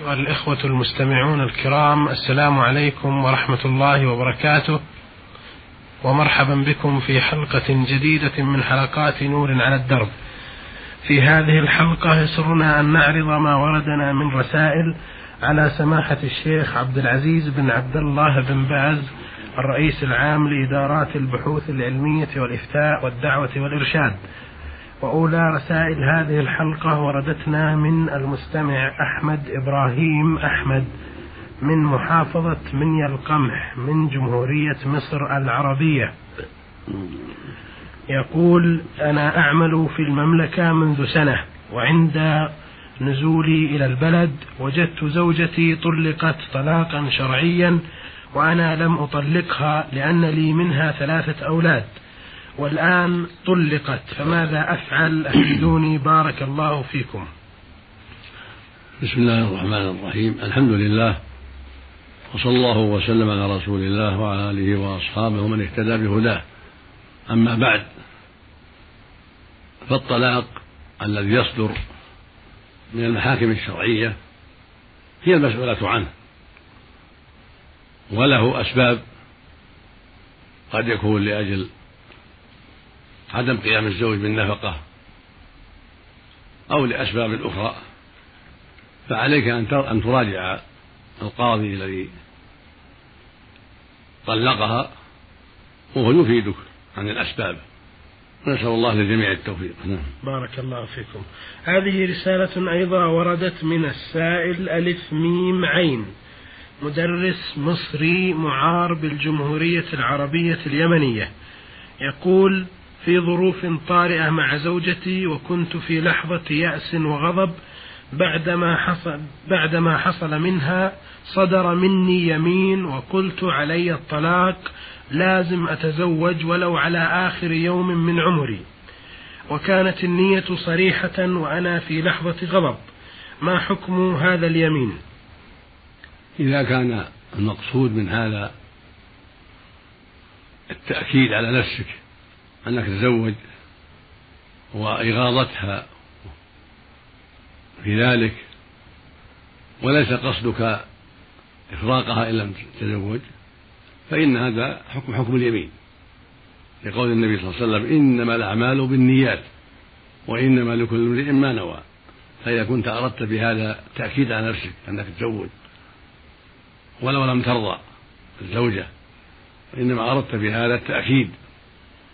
أيها الإخوة المستمعون الكرام السلام عليكم ورحمة الله وبركاته. ومرحبا بكم في حلقة جديدة من حلقات نور على الدرب. في هذه الحلقة يسرنا أن نعرض ما وردنا من رسائل على سماحة الشيخ عبد العزيز بن عبد الله بن باز الرئيس العام لإدارات البحوث العلمية والإفتاء والدعوة والإرشاد. وأولى رسائل هذه الحلقة وردتنا من المستمع أحمد إبراهيم أحمد من محافظة منيا القمح من جمهورية مصر العربية. يقول أنا أعمل في المملكة منذ سنة وعند نزولي إلى البلد وجدت زوجتي طلقت طلاقا شرعيا وأنا لم أطلقها لأن لي منها ثلاثة أولاد. والآن طلقت فماذا أفعل؟ أفيدوني بارك الله فيكم. بسم الله الرحمن الرحيم. الحمد لله وصلى الله وسلم على رسول الله وعلى آله وأصحابه ومن اهتدى بهداه. أما بعد فالطلاق الذي يصدر من المحاكم الشرعية هي المسؤولة عنه وله أسباب قد يكون لأجل عدم قيام الزوج بالنفقة أو لأسباب أخرى فعليك أن تراجع القاضي الذي طلقها وهو يفيدك عن الأسباب. نسأل الله للجميع التوفيق. نعم. بارك الله فيكم. هذه رسالة أيضا وردت من السائل ألف ميم عين مدرس مصري معار بالجمهورية العربية اليمنية. يقول في ظروف طارئة مع زوجتي وكنت في لحظة يأس وغضب بعدما حصل بعدما حصل منها صدر مني يمين وقلت علي الطلاق لازم أتزوج ولو على آخر يوم من عمري. وكانت النية صريحة وأنا في لحظة غضب. ما حكم هذا اليمين؟ إذا كان المقصود من هذا التأكيد على نفسك أنك تتزوج وإغاظتها في ذلك وليس قصدك إفراقها إن لم تتزوج فإن هذا حكم حكم اليمين. لقول النبي صلى الله عليه وسلم إنما الأعمال بالنيات وإنما لكل امرئ ما نوى. فإذا كنت أردت بهذا تأكيد على نفسك أنك تتزوج ولو لم ترضى الزوجة وإنما أردت بهذا التأكيد.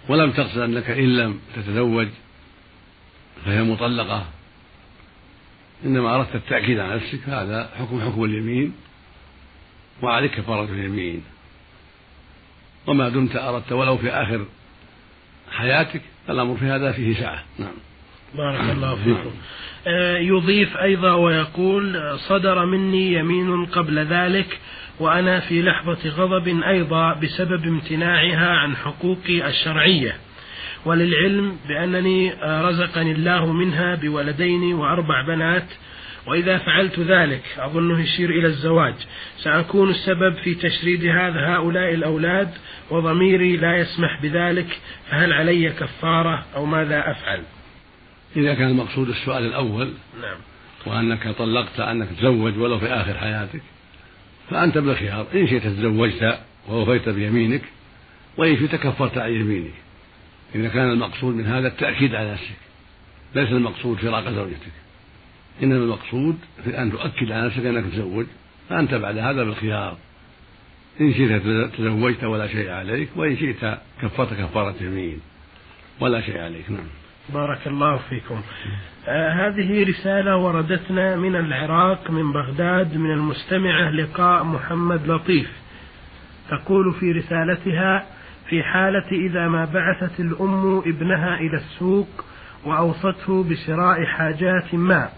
ولم تقصد أنك إن لم تتزوج فهي مطلقة. إنما أردت التأكيد على نفسك هذا حكم حكم اليمين وعليك كفارة اليمين. وما دمت أردت ولو في آخر حياتك الأمر في هذا فيه سعة. نعم. بارك الله فيكم. آه يضيف أيضا ويقول صدر مني يمين قبل ذلك وأنا في لحظة غضب أيضا بسبب امتناعها عن حقوقي الشرعية. وللعلم بأنني رزقني الله منها بولدين وأربع بنات وإذا فعلت ذلك أظنه يشير إلى الزواج. سأكون السبب في تشريد هذا هؤلاء الأولاد وضميري لا يسمح بذلك فهل علي كفارة أو ماذا أفعل؟ إذا كان المقصود السؤال الأول نعم. وأنك طلقت أنك تزوج ولو في آخر حياتك فأنت بالخيار. إن شئت تزوجت ووفيت بيمينك وإن شئت كفرت عن يمينك. إذا كان المقصود من هذا التأكيد على نفسك. ليس المقصود فراق زوجتك. إنما المقصود في أن تؤكد على نفسك أنك تزوج فأنت بعد هذا بالخيار. إن شئت تزوجت ولا شيء عليك وإن شئت كفرت كفارة يمين. ولا شيء عليك. نعم. بارك الله فيكم. آه هذه رسالة وردتنا من العراق من بغداد من المستمعة لقاء محمد لطيف. تقول في رسالتها في حالة إذا ما بعثت الأم ابنها إلى السوق وأوصته بشراء حاجات ما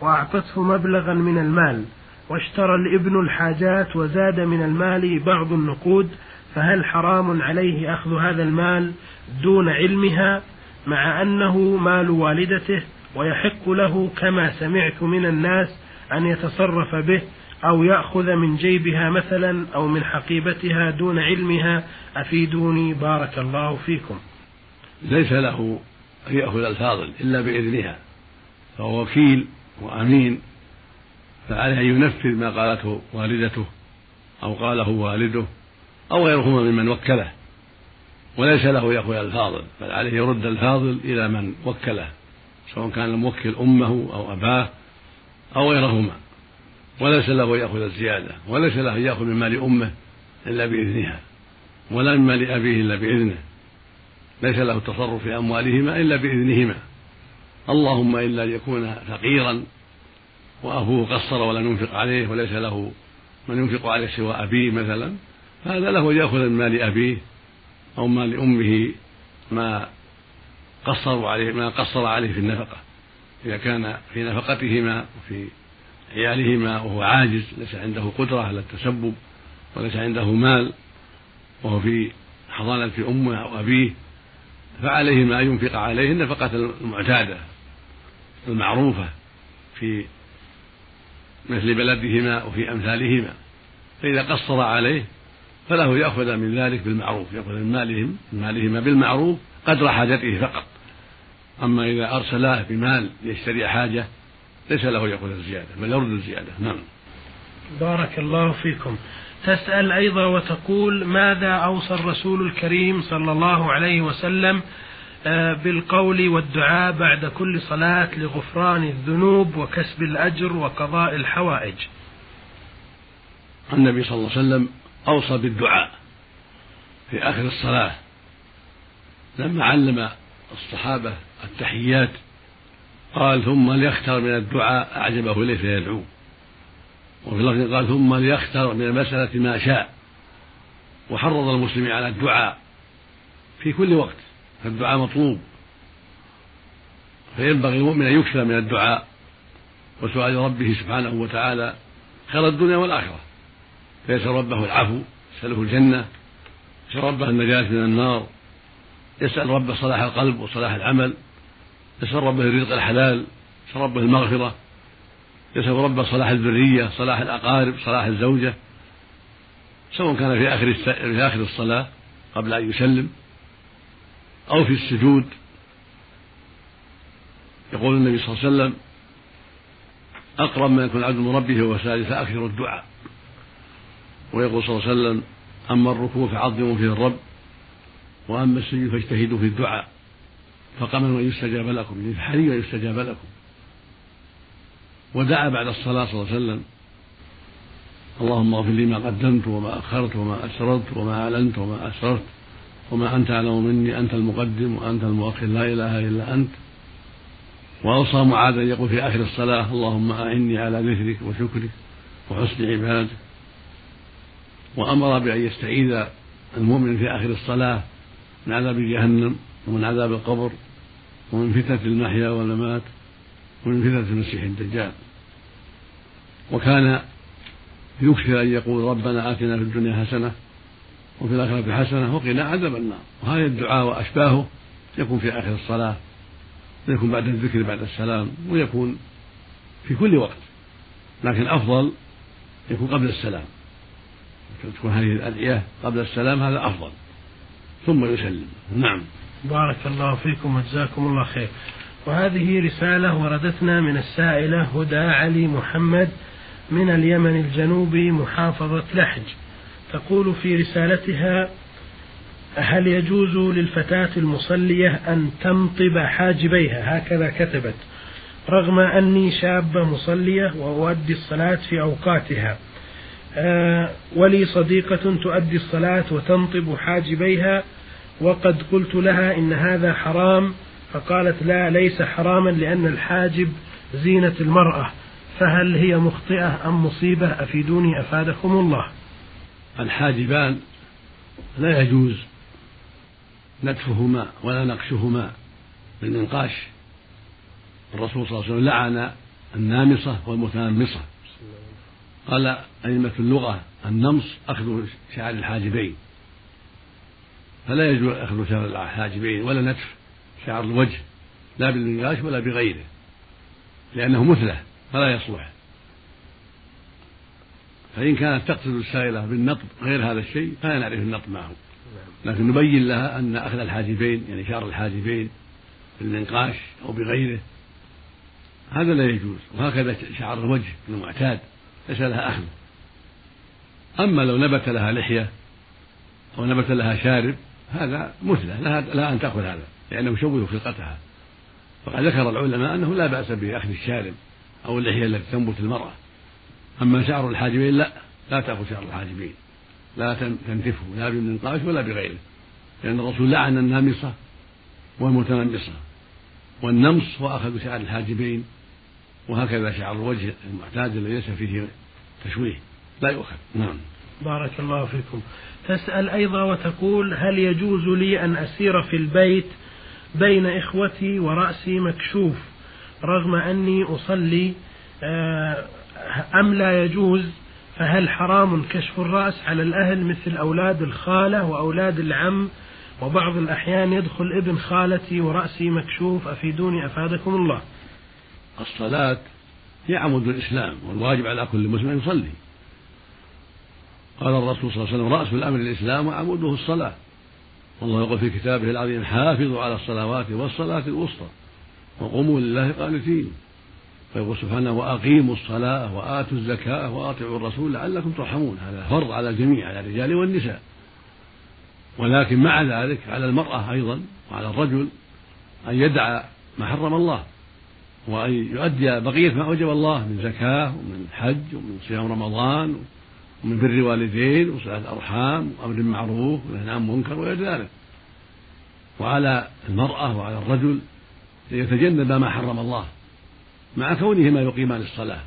وأعطته مبلغا من المال واشترى الابن الحاجات وزاد من المال بعض النقود فهل حرام عليه أخذ هذا المال دون علمها مع أنه مال والدته ويحق له كما سمعت من الناس أن يتصرف به أو يأخذ من جيبها مثلا أو من حقيبتها دون علمها أفيدوني بارك الله فيكم. ليس له أن يأخذ الفاضل إلا بإذنها فهو وكيل وأمين فعليه أن ينفذ ما قالته والدته أو قاله والده أو غيرهما ممن وكله. وليس له يأخذ الفاضل بل عليه يرد الفاضل إلى من وكله سواء كان الموكل أمه أو أباه أو غيرهما. وليس له يأخذ الزيادة وليس له يأخذ من مال أمه إلا بإذنها ولا من مال أبيه إلا بإذنه. ليس له التصرف في أموالهما إلا بإذنهما. اللهم إلا ليكون فقيرا وأبوه قصر ولم ينفق عليه وليس له من ينفق عليه سوى أبيه مثلا فهذا له يأخذ من مال أبيه أو مال أمه ما قصروا عليه ما قصر عليه في النفقة. إذا كان في نفقتهما وفي عيالهما وهو عاجز ليس عنده قدرة على التسبب وليس عنده مال وهو في حضانة أمه أو أبيه فعليه ما ينفق عليه النفقة المعتادة المعروفة في مثل بلدهما وفي أمثالهما. فإذا قصر عليه فله يأخذ من ذلك بالمعروف يأخذ من مالهم من مالهما بالمعروف قدر حاجته فقط. أما إذا أرسلاه بمال ليشتري حاجة ليس له يأخذ الزيادة بل يرد الزيادة. نعم. بارك الله فيكم. تسأل أيضا وتقول ماذا أوصى الرسول الكريم صلى الله عليه وسلم آه، بالقول والدعاء بعد كل صلاة لغفران الذنوب وكسب الأجر وقضاء الحوائج؟ النبي صلى الله عليه وسلم أوصى بالدعاء في آخر الصلاة. لما علم الصحابة التحيات قال ثم ليختار من الدعاء أعجبه إليه فيدعو. وفي لفظ قال ثم ليختار من المسألة ما شاء وحرض المسلمين على الدعاء في كل وقت فالدعاء مطلوب. فينبغي المؤمن أن يكثر من الدعاء وسؤال ربه سبحانه وتعالى خير الدنيا والآخرة فيسأل ربه العفو يسأله الجنة يسأل ربه النجاة من النار يسأل ربه صلاح القلب وصلاح العمل يسأل ربه الرزق الحلال يسأل ربه المغفرة يسأل ربه صلاح الذرية صلاح الأقارب صلاح الزوجة سواء كان في آخر في آخر الصلاة قبل أن يسلم أو في السجود. يقول النبي صلى الله عليه وسلم أقرب ما يكون العبد من ربه وهو ساجد فأكثر الدعاء. ويقول صلى الله عليه وسلم أما الركوع فعظموا فيه الرب وأما السجود فاجتهدوا في الدعاء فقمن أن يستجاب لكم يعني حري أن يستجاب لكم. ودعا بعد الصلاة صلى الله عليه وسلم اللهم اغفر لي ما قدمت وما أخرت وما أسررت وما أعلنت وما أسررت وما أنت أعلم مني أنت المقدم وأنت المؤخر لا إله إلا أنت. وأوصى معاذ أن يقول في آخر الصلاة اللهم أعني على ذكرك وشكرك وحسن عبادتك وأمر بأن يستعيذ المؤمن في آخر الصلاة من عذاب جهنم ومن عذاب القبر ومن فتنة المحيا والممات ومن فتنة المسيح الدجال. وكان يكثر أن يقول ربنا آتنا في الدنيا حسنة وفي الآخرة حسنة وقنا عذاب النار. وهذا الدعاء وأشباهه يكون في آخر الصلاة ويكون بعد الذكر بعد السلام ويكون في كل وقت. لكن الأفضل يكون قبل السلام. تكون هذه الأدعية قبل السلام هذا أفضل. ثم يسلم. نعم. بارك الله فيكم وجزاكم الله خير. وهذه رسالة وردتنا من السائلة هدى علي محمد من اليمن الجنوبي محافظة لحج. تقول في رسالتها هل يجوز للفتاة المصلية أن تنطب حاجبيها؟ هكذا كتبت رغم أني شابة مصلية وأؤدي الصلاة في أوقاتها. ولي صديقة تؤدي الصلاة وتنطب حاجبيها وقد قلت لها إن هذا حرام فقالت لا ليس حراما لأن الحاجب زينة المرأة فهل هي مخطئة أم مصيبة؟ أفيدوني أفادكم الله. الحاجبان لا يجوز نتفهما ولا نقشهما بالنقاش. الرسول صلى الله عليه وسلم لعن النامصة والمتنمصة قال أئمة اللغة النمص أخذ شعر الحاجبين. فلا يجوز أخذ شعر الحاجبين ولا نتف شعر الوجه لا بالنقاش ولا بغيره لأنه مثلة فلا يصلح. فإن كانت تقصد السائلة بالنطب غير هذا الشيء فلا نعرف النطب معه. لكن نبين لها أن أخذ الحاجبين يعني شعر الحاجبين بالمنقاش أو بغيره هذا لا يجوز. وهكذا شعر الوجه المعتاد. ليس لها أخذ. أما لو نبت لها لحية أو نبت لها شارب هذا مثلى لها, لا أن تأخذ هذا لأنه يشوه خلقتها. وقد ذكر العلماء أنه لا بأس بأخذ الشارب أو اللحية التي تنبت المرأة. أما شعر الحاجبين لا لا تأخذ شعر الحاجبين. لا تنتفه لا بالمنقاش ولا بغيره. لأن الرسول لعن النامصة والمتنمصة والنمص هو أخذ شعر الحاجبين. وهكذا شعر الوجه المعتاد الذي ليس فيه تشويه. لا يؤخذ. نعم. بارك الله فيكم. تسأل أيضا وتقول هل يجوز لي أن أسير في البيت بين إخوتي ورأسي مكشوف رغم أني أصلي؟ آه، أم لا يجوز؟ فهل حرام كشف الرأس على الأهل مثل أولاد الخالة وأولاد العم؟ وبعض الأحيان يدخل ابن خالتي ورأسي مكشوف. أفيدوني أفادكم الله. الصلاة هي عمود الإسلام والواجب على كل مسلم أن يصلي. قال الرسول صلى الله عليه وسلم رأس الأمر الإسلام وعموده الصلاة. والله يقول في كتابه العظيم حافظوا على الصلوات والصلاة الوسطى وقوموا لله قانتين. ويقول سبحانه وأقيموا الصلاة وآتوا الزكاة وأطيعوا الرسول لعلكم ترحمون. هذا فرض على الجميع على الرجال والنساء. ولكن مع ذلك على المرأة أيضا وعلى الرجل أن يدع ما حرم الله. وأن يؤدي بقية ما أوجب الله من زكاة ومن حج ومن صيام رمضان ومن بر الوالدين وصلاة الأرحام وأمر بالمعروف ونهي عن منكر وغير ذلك. وعلى المرأة وعلى الرجل أن يتجنب ما حرم الله مع كونهما يقيمان الصلاة.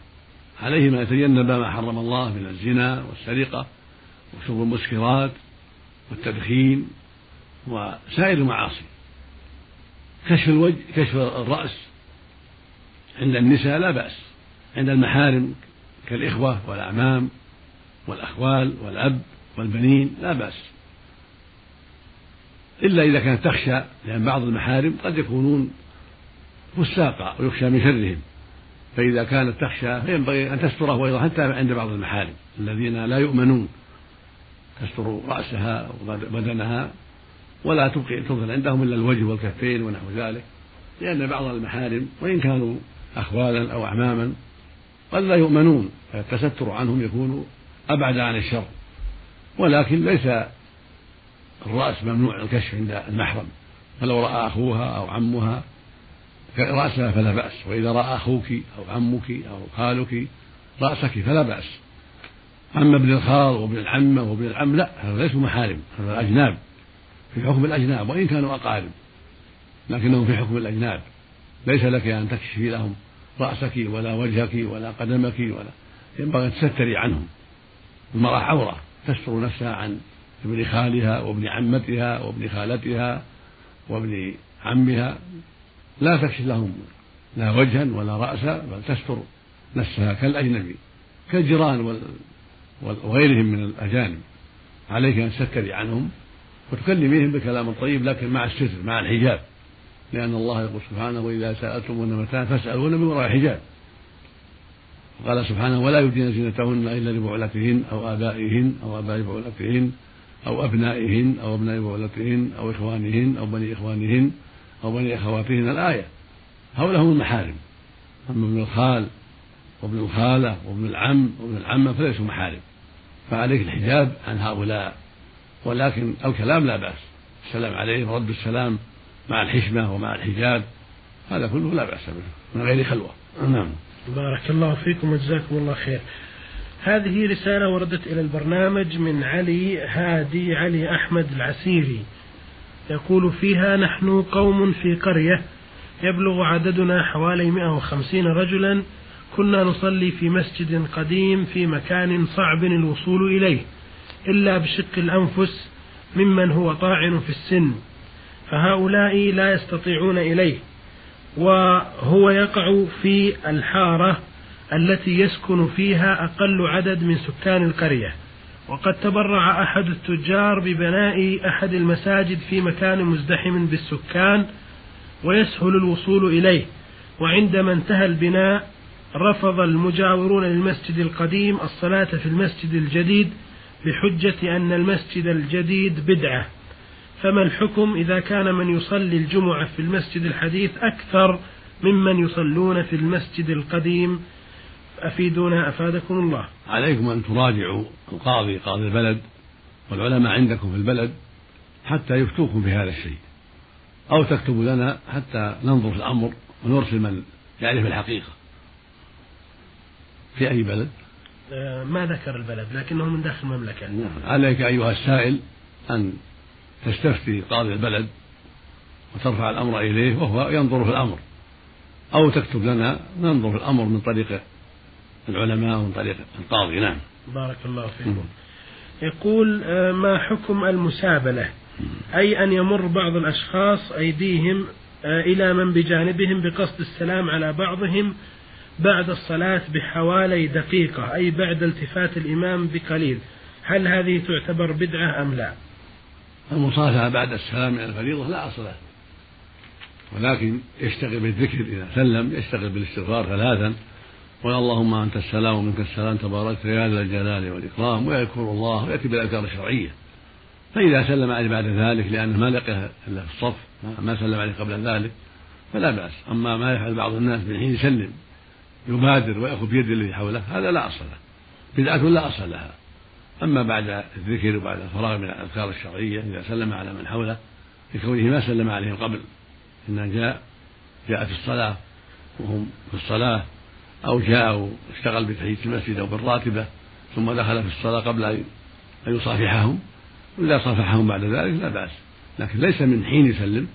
عليهما يتجنب ما حرم الله من الزنا والسرقة وشرب المسكرات والتدخين وسائر المعاصي. كشف الوجه كشف الرأس عند النساء لا بأس. عند المحارم كالإخوة والأعمام والأخوال والأب والبنين لا بأس. إلا إذا كانت تخشى لأن بعض المحارم قد يكونون فساقا ويخشى من شرهم. فإذا كانت تخشى فينبغي أن تستره أيضا حتى عند بعض المحارم الذين لا يؤمنون. تستر رأسها وبدنها ولا تظهر عندهم إلا الوجه والكفين ونحو ذلك. لأن بعض المحارم وإن كانوا أخوالا أو أعماما قد لا يؤمنون فالتستر عنهم يكون أبعد عن الشر. ولكن ليس الرأس ممنوع الكشف عند المحرم. فلو رأى أخوها أو عمها رأسها فلا بأس. وإذا رأى أخوك أو عمك أو خالك رأسك فلا بأس. أما ابن الخال وابن العمة وابن العم لا هذا ليسوا محارم هذا أجناب في حكم الأجناب وإن كانوا أقارب لكنهم في حكم الأجناب. ليس لك أن تكشفي لهم. رأسك ولا وجهك ولا قدمك ولا ينبغي أن تستري عنهم. المرأة عورة تستر نفسها عن ابن خالها وابن عمتها وابن خالتها وابن عمها. لا تكشف لهم لا وجها ولا رأسا بل تستر نفسها كالأجنبي كالجيران وغيرهم من الأجانب. عليك أن تستري عنهم وتكلميهم بكلام طيب لكن مع الستر مع الحجاب. لأن الله يقول سبحانه وإذا سألتمون متاعا فاسألون من وراء حجاب. قال سبحانه ولا يبدين زينتهن إلا لبعولتهن أو آبائهن أو آباء بعولتهن أو أبنائهن أو أبناء بعولتهن أو إخوانهن أو بني إخوانهن أو بني أخواتهن. الآية هؤلاء هم المحارم. أما ابن الخال وابن الخالة وابن العم وابن العمة فليسوا محارم. فعليك الحجاب عن هؤلاء. ولكن الكلام لا بأس. السلام عليهم ورد السلام. مع الحشمة ومع الحجاب هذا كله لا بأس به من غير خلوة. نعم. بارك الله فيكم وجزاكم الله خير. هذه رسالة وردت إلى البرنامج من علي هادي علي أحمد العسيري. يقول فيها نحن قوم في قرية يبلغ عددنا حوالي 150 رجلا كنا نصلي في مسجد قديم في مكان صعب الوصول إليه إلا بشق الأنفس ممن هو طاعن في السن. فهؤلاء لا يستطيعون إليه وهو يقع في الحارة التي يسكن فيها أقل عدد من سكان القرية. وقد تبرع أحد التجار ببناء أحد المساجد في مكان مزدحم بالسكان ويسهل الوصول إليه. وعندما انتهى البناء رفض المجاورون للمسجد القديم الصلاة في المسجد الجديد بحجة أن المسجد الجديد بدعة. فما الحكم إذا كان من يصلي الجمعة في المسجد الحديث أكثر ممن يصلون في المسجد القديم؟ أفيدونا أفادكم الله. عليكم أن تراجعوا القاضي قاضي البلد والعلماء عندكم في البلد حتى يفتوكم في هذا الشيء. أو تكتبوا لنا حتى ننظر في الأمر ونرسل من يعرف الحقيقة. في أي بلد؟ آه، ما ذكر البلد لكنه من داخل المملكة. نعم. عليك أيها السائل أن تستفتي قاضي البلد وترفع الأمر إليه وهو ينظر في الأمر. أو تكتب لنا ننظر في الأمر من طريق العلماء ومن طريق القاضي. نعم. بارك الله فيكم. يقول آه، ما حكم المسابلة أي أن يمر بعض الأشخاص أيديهم آه، إلى من بجانبهم بقصد السلام على بعضهم بعد الصلاة بحوالي دقيقة أي بعد التفات الإمام بقليل. هل هذه تعتبر بدعة أم لا؟ المصافحة بعد السلام من الفريضة لا أصل ولكن يشتغل بالذكر إذا سلم يشتغل بالاستغفار ثلاثا. ويا اللهم أنت السلام ومنك السلام تباركت يا ذا الجلال والإكرام ويذكر الله ويأتي بالأذكار الشرعية. فإذا سلم عليه بعد ذلك لأنه ما لقيه إلا في الصف ما سلم عليه قبل ذلك فلا بأس. أما ما يفعل بعض الناس من حين يسلم يبادر ويأخذ بيد الذي حوله هذا لا أصل له. بدعة لا أصل لها. أما بعد الذكر وبعد الفراغ من الأذكار الشرعية إذا سلم على من حوله لكونه ما سلم عليهم قبل إن جاء جاء في الصلاة وهم في الصلاة أو جاء واشتغل بتحية المسجد أو بالراتبة ثم دخل في الصلاة قبل أن يصافحهم. وإذا صافحهم بعد ذلك لا بأس. لكن ليس من حين يسلم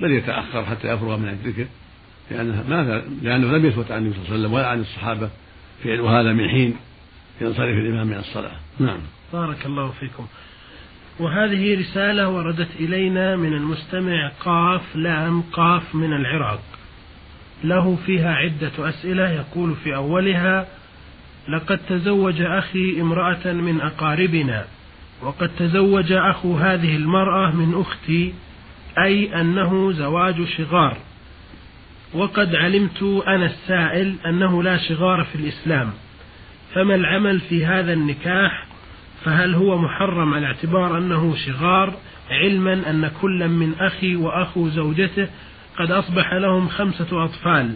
بل يتأخر حتى يفرغ من الذكر لأنه ما لأنه لم يثبت عن النبي صلى الله عليه وسلم ولا عن الصحابة فعل هذا من حين ينصرف الإمام من الصلاة. نعم. بارك الله فيكم. وهذه رسالة وردت إلينا من المستمع قاف لام قاف من العراق. له فيها عدة أسئلة يقول في أولها لقد تزوج أخي امرأة من أقاربنا وقد تزوج أخو هذه المرأة من أختي أي أنه زواج شغار. وقد علمت أنا السائل أنه لا شغار في الإسلام. فما العمل في هذا النكاح؟ فهل هو محرم على اعتبار أنه شغار علما أن كل من أخي وأخو زوجته قد أصبح لهم خمسة أطفال.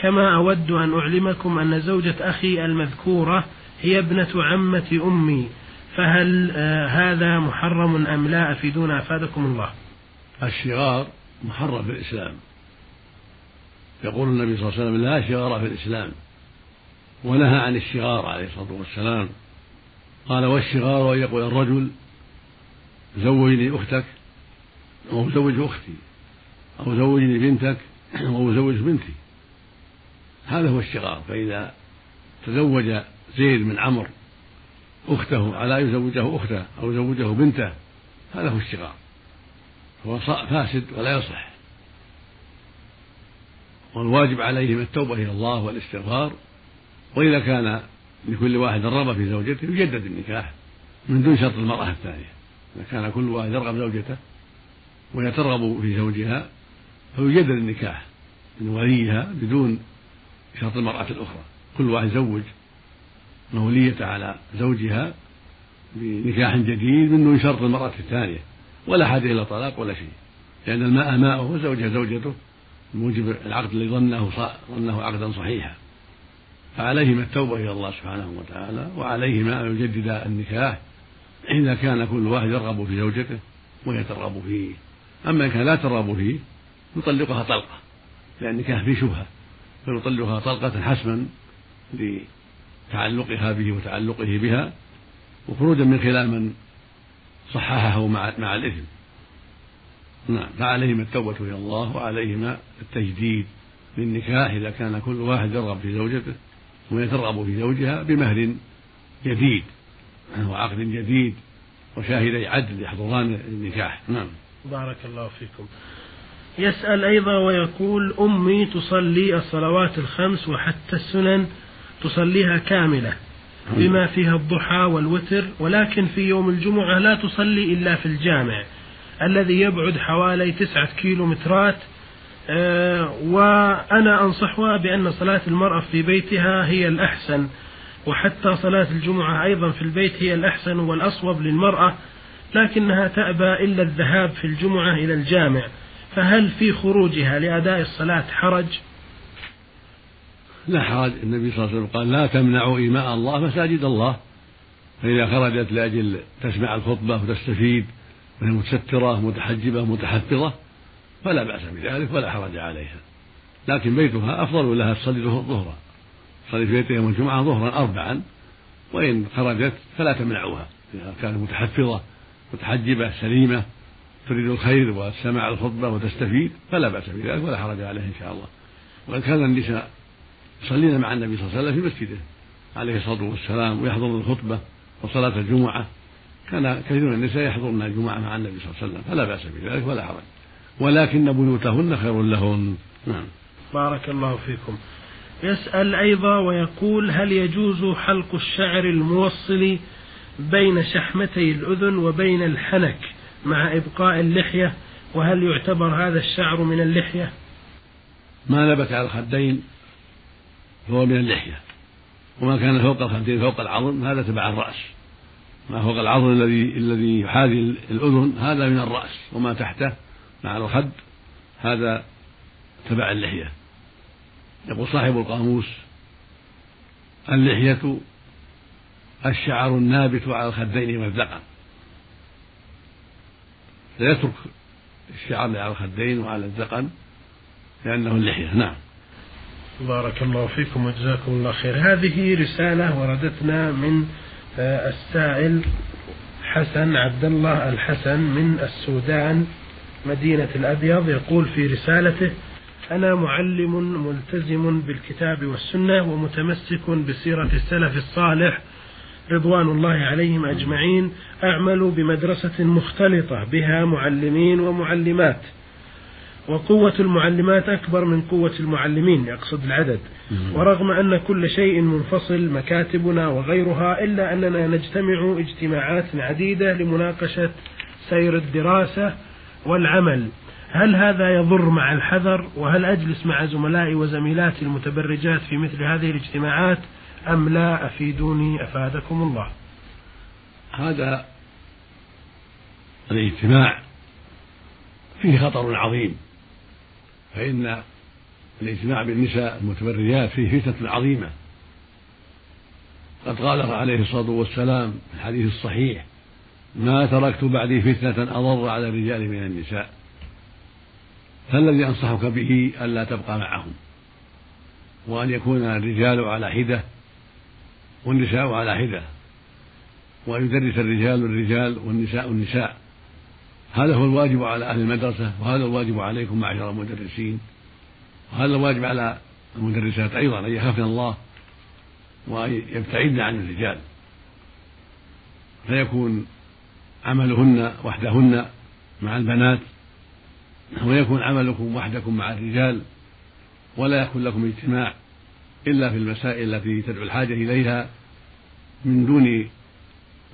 كما أود أن أعلمكم أن زوجة أخي المذكورة هي ابنة عمة أمي. فهل آه هذا محرم أم لا؟ أفيدونا أفادكم الله. الشغار محرم في الإسلام. يقول النبي صلى الله عليه وسلم لا شغار في الإسلام. ونهى عن الشغار عليه الصلاة والسلام. قال والشغار أن يقول الرجل زوجني أختك أو زوج أختي أو زوجني بنتك أو زوج بنتي. هذا هو الشغار. فإذا تزوج زيد من عمرو أخته على أن يزوجه أخته أو يزوجه بنته هذا هو الشغار. هو فاسد ولا يصح والواجب عليهم التوبة إلى الله والاستغفار. وإذا كان لكل واحد رغبة في زوجته يجدد النكاح من دون شرط المرأة الثانية. إذا كان كل واحد يرغب زوجته وهي ترغب في زوجها فيجدد النكاح من وليها بدون شرط المرأة الأخرى. كل واحد يزوج مولية على زوجها بنكاح جديد من دون شرط المرأة الثانية. ولا حاجة إلى طلاق ولا شيء. لأن الماء ماؤه وزوجها زوجته. موجب العقد الذي ظنه ظنه عقدا صحيحا. فعليهما التوبة إلى الله سبحانه وتعالى وعليهما أن يجددا النكاح إذا كان كل واحد يرغب في زوجته وهي ترغب فيه. أما إن كان لا ترغب فيه يطلقها طلقة لأن النكاح فيه شبهة فيطلقها طلقة حسما لتعلقها به وتعلقه بها وخروجا من خلال من صححه مع مع الإثم. نعم فعليهما التوبة إلى الله وعليهما التجديد للنكاح إذا كان كل واحد يرغب في زوجته. وهي ترغب في زوجها بمهر جديد وعقد جديد وشاهدي عدل يحضران النكاح. نعم. بارك الله فيكم. يسأل أيضا ويقول أمي تصلي الصلوات الخمس وحتى السنن تصليها كاملة بما فيها الضحى والوتر ولكن في يوم الجمعة لا تصلي إلا في الجامع الذي يبعد حوالي تسعة كيلو مترات آه، وأنا أنصحها بأن صلاة المرأة في بيتها هي الأحسن وحتى صلاة الجمعة أيضا في البيت هي الأحسن والأصوب للمرأة لكنها تأبى إلا الذهاب في الجمعة إلى الجامع. فهل في خروجها لأداء الصلاة حرج؟ لا حرج. النبي صلى الله عليه وسلم قال لا تمنعوا إيماء الله مساجد الله. فإذا خرجت لأجل تسمع الخطبة وتستفيد وهي متسترة متحجبة متحفظة فلا بأس بذلك ولا حرج عليها. لكن بيتها أفضل لها تصلي ظهرا. تصلي في بيتها يوم الجمعة ظهرا أربعا وإن خرجت فلا تمنعوها. إذا كانت متحفظة متحجبة سليمة تريد الخير وسماع الخطبة وتستفيد فلا بأس بذلك ولا حرج عليه إن شاء الله. وإن كان النساء يصلين مع النبي صلى الله عليه وسلم في مسجده عليه الصلاة والسلام ويحضرن الخطبة وصلاة الجمعة كان كثير من النساء يحضرن الجمعة مع النبي صلى الله عليه وسلم فلا بأس بذلك ولا حرج. ولكن بيوتهن خير لهن. نعم. بارك الله فيكم. يسأل أيضا ويقول هل يجوز حلق الشعر الموصل بين شحمتي الأذن وبين الحنك مع إبقاء اللحية؟ وهل يعتبر هذا الشعر من اللحية؟ ما نبت على الخدين فهو من اللحية. وما كان فوق الخدين فوق العظم هذا تبع الرأس. ما فوق العظم الذي الذي يحاذي الأذن هذا من الرأس. وما تحته مع الخد هذا تبع اللحية. يقول صاحب القاموس اللحية الشعر النابت على الخدين والذقن فيترك الشعر على الخدين وعلى الذقن لأنه اللحية. نعم. بارك الله فيكم وجزاكم الله خير. هذه رسالة وردتنا من آه، السائل حسن عبد الله الحسن من السودان. مدينة الأبيض يقول في رسالته أنا معلم ملتزم بالكتاب والسنة ومتمسك بسيرة السلف الصالح رضوان الله عليهم أجمعين أعمل بمدرسة مختلطة بها معلمين ومعلمات وقوة المعلمات أكبر من قوة المعلمين يقصد العدد ورغم أن كل شيء منفصل مكاتبنا وغيرها إلا أننا نجتمع اجتماعات عديدة لمناقشة سير الدراسة والعمل. هل هذا يضر مع الحذر؟ وهل أجلس مع زملائي وزميلاتي المتبرجات في مثل هذه الاجتماعات؟ أم لا؟ أفيدوني؟ أفادكم الله. هذا الاجتماع فيه خطر عظيم. فإن الاجتماع بالنساء المتبرجات فيه فتنة عظيمة. قد قال عليه الصلاة والسلام في الحديث الصحيح ما تركت بعدي فتنة أضر على الرجال من النساء. فالذي أنصحك به ألا تبقى معهم وأن يكون الرجال على حدة والنساء على حدة وأن يدرس الرجال الرجال والنساء النساء. هذا هو الواجب على أهل المدرسة وهذا الواجب عليكم معشر المدرسين وهذا الواجب على المدرسات أيضا أن يخافن الله وأن يبتعدن عن الرجال. فيكون عملهن وحدهن مع البنات ويكون عملكم وحدكم مع الرجال ولا يكون لكم اجتماع إلا في المسائل التي تدعو الحاجة إليها من دون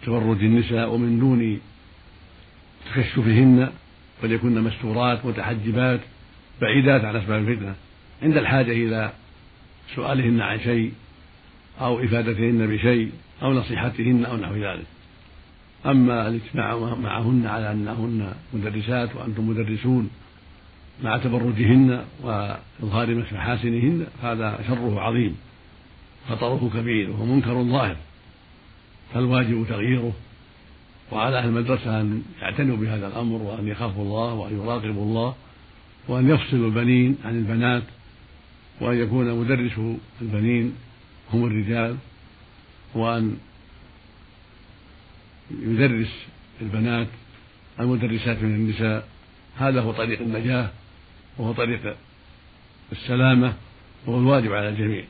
تبرج النساء ومن دون تكشفهن وليكن مستورات متحجبات بعيدات عن أسباب الفتنة. عند الحاجة إلى سؤالهن عن شيء أو إفادتهن بشيء أو نصيحتهن أو نحو ذلك. أما الاجتماع معهن على أنهن مدرسات وأنتم مدرسون مع تبرجهن وإظهار محاسنهن هذا شره عظيم. خطره كبير وهو منكر ظاهر. فالواجب تغييره. وعلى أهل المدرسة أن يعتنوا بهذا الأمر وأن يخافوا الله وأن يراقبوا الله وأن يفصلوا البنين عن البنات وأن يكون مدرس البنين هم الرجال وأن يدرس البنات المدرسات من النساء. هذا هو طريق النجاة وهو طريق السلامة وهو الواجب على الجميع.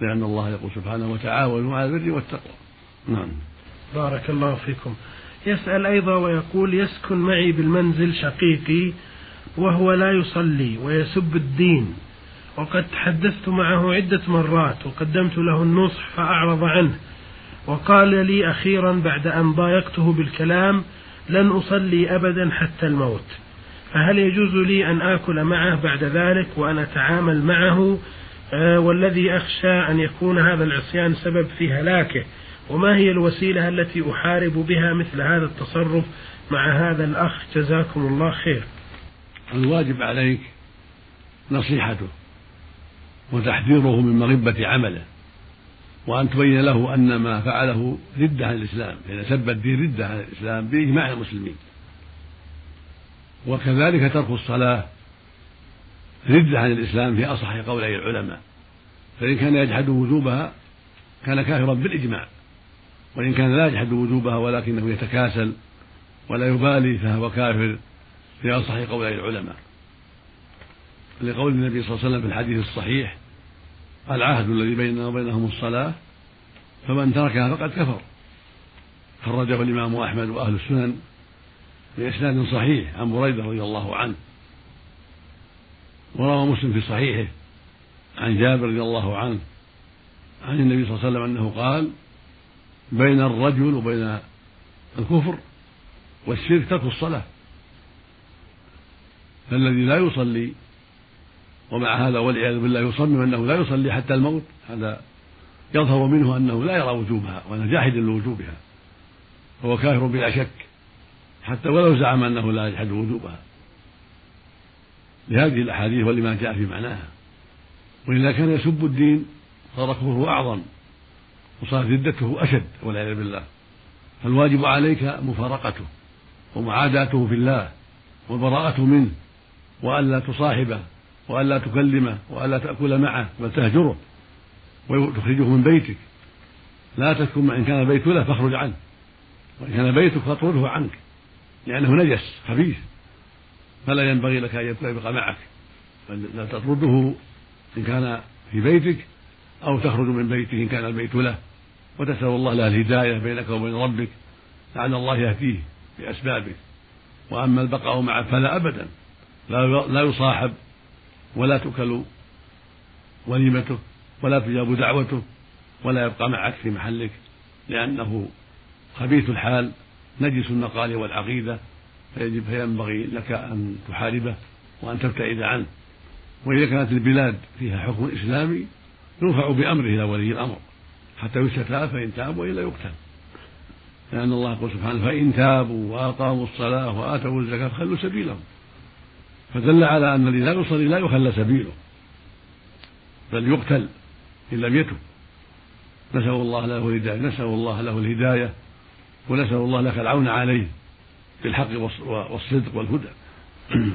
لأن الله يقول سبحانه وتعاونوا على البر والتقوى نعم. بارك الله فيكم. يسأل أيضا ويقول يسكن معي بالمنزل شقيقي وهو لا يصلي ويسب الدين. وقد تحدثت معه عدة مرات وقدمت له النصح فأعرض عنه. وقال لي أخيرا بعد أن ضايقته بالكلام لن أصلي أبدا حتى الموت فهل يجوز لي أن آكل معه بعد ذلك وأن أتعامل معه؟ آه، والذي أخشى أن يكون هذا العصيان سبب في هلاكه وما هي الوسيلة التي أحارب بها مثل هذا التصرف مع هذا الأخ؟ جزاكم الله خير. الواجب عليك نصيحته وتحذيره من مغبة عمله. وأن تبين له أن ما فعله ردة عن الإسلام لأن سب الدين ردة عن الإسلام بإجماع المسلمين. وكذلك ترك الصلاة ردة عن الإسلام في أصح قولي العلماء. فإن كان يجحد وجوبها كان كافرا بالإجماع. وإن كان لا يجحد وجوبها ولكنه يتكاسل ولا يبالي فهو كافر في أصح قولي العلماء. لقول النبي صلى الله عليه وسلم في الحديث الصحيح العهد الذي بيننا وبينهم الصلاة فمن تركها فقد كفر. خرجه الإمام أحمد وأهل السنن بإسناد صحيح عن بريدة رضي الله عنه. وروى مسلم في صحيحه عن جابر رضي الله عنه عن النبي صلى الله عليه وسلم أنه قال بين الرجل وبين الكفر والشرك ترك الصلاة. فالذي لا يصلي ومع هذا والعياذ بالله يصمم أنه لا يصلي حتى الموت. هذا يظهر منه أنه لا يرى وجوبها وانه جاحد لوجوبها. فهو كافر بلا شك. حتى ولو زعم أنه لا يجحد وجوبها. لهذه الأحاديث ولما جاء في معناها. واذا كان يسب الدين صار كفره أعظم وصارت ردته أشد والعياذ بالله. فالواجب عليك مفارقته ومعاداته في الله والبراءة منه وألا تصاحبه وألا تكلمه وألا تأكل معه بل تهجره وتخرجه من بيتك. لا تسكن إن كان بيت له فاخرج عنه. وإن كان بيتك فاطرده عنك. لأنه نجس خبيث. فلا ينبغي لك أن يبقى معك. بل لا تطرده إن كان في بيتك أو تخرج من بيته إن كان البيت له. وتسأل الله له الهداية بينك وبين ربك. لعل الله يهديه بأسبابه. وأما البقاء معه فلا أبدا. لا يصاحب ولا تؤكل وليمته ولا تجاب دعوته ولا يبقى معك في محلك لأنه خبيث الحال نجس المقال والعقيدة فيجب فينبغي لك أن تحاربه وأن تبتعد عنه. وإذا كانت البلاد فيها حكم إسلامي يرفع بأمره إلى ولي الأمر حتى يستتاب فإن تاب وإلا يقتل. لأن الله يقول سبحانه فإن تابوا وأقاموا الصلاة وآتوا الزكاة فخلوا سبيلهم. فدل على أن الذي لا يصلي لا يخلى سبيله بل يقتل إن لم يتب. نسأل الله له الهداية نسأل الله له الهداية ونسأل الله لك العون عليه بالحق والصدق والهدى.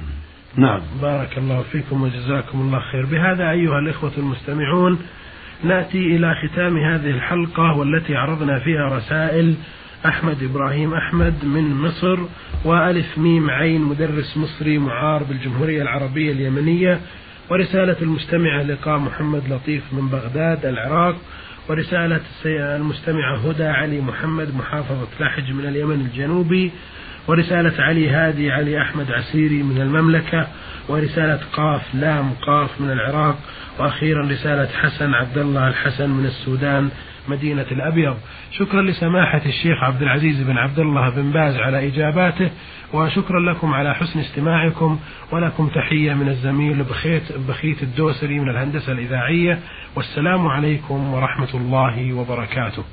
نعم. بارك الله فيكم وجزاكم الله خير. بهذا أيها الإخوة المستمعون نأتي إلى ختام هذه الحلقة والتي عرضنا فيها رسائل أحمد إبراهيم أحمد من مصر وألف ميم عين مدرس مصري معار بالجمهورية العربية اليمنية ورسالة المستمعة لقاء محمد لطيف من بغداد العراق ورسالة المستمعة هدى علي محمد محافظة لحج من اليمن الجنوبي ورسالة علي هادي علي أحمد عسيري من المملكة ورسالة قاف لام قاف من العراق وأخيرا رسالة حسن عبد الله الحسن من السودان. مدينة الأبيض. شكرا لسماحة الشيخ عبد العزيز بن عبد الله بن باز على إجاباته وشكرا لكم على حسن استماعكم ولكم تحية من الزميل بخيت, بخيت الدوسري من الهندسة الإذاعية. والسلام عليكم ورحمة الله وبركاته.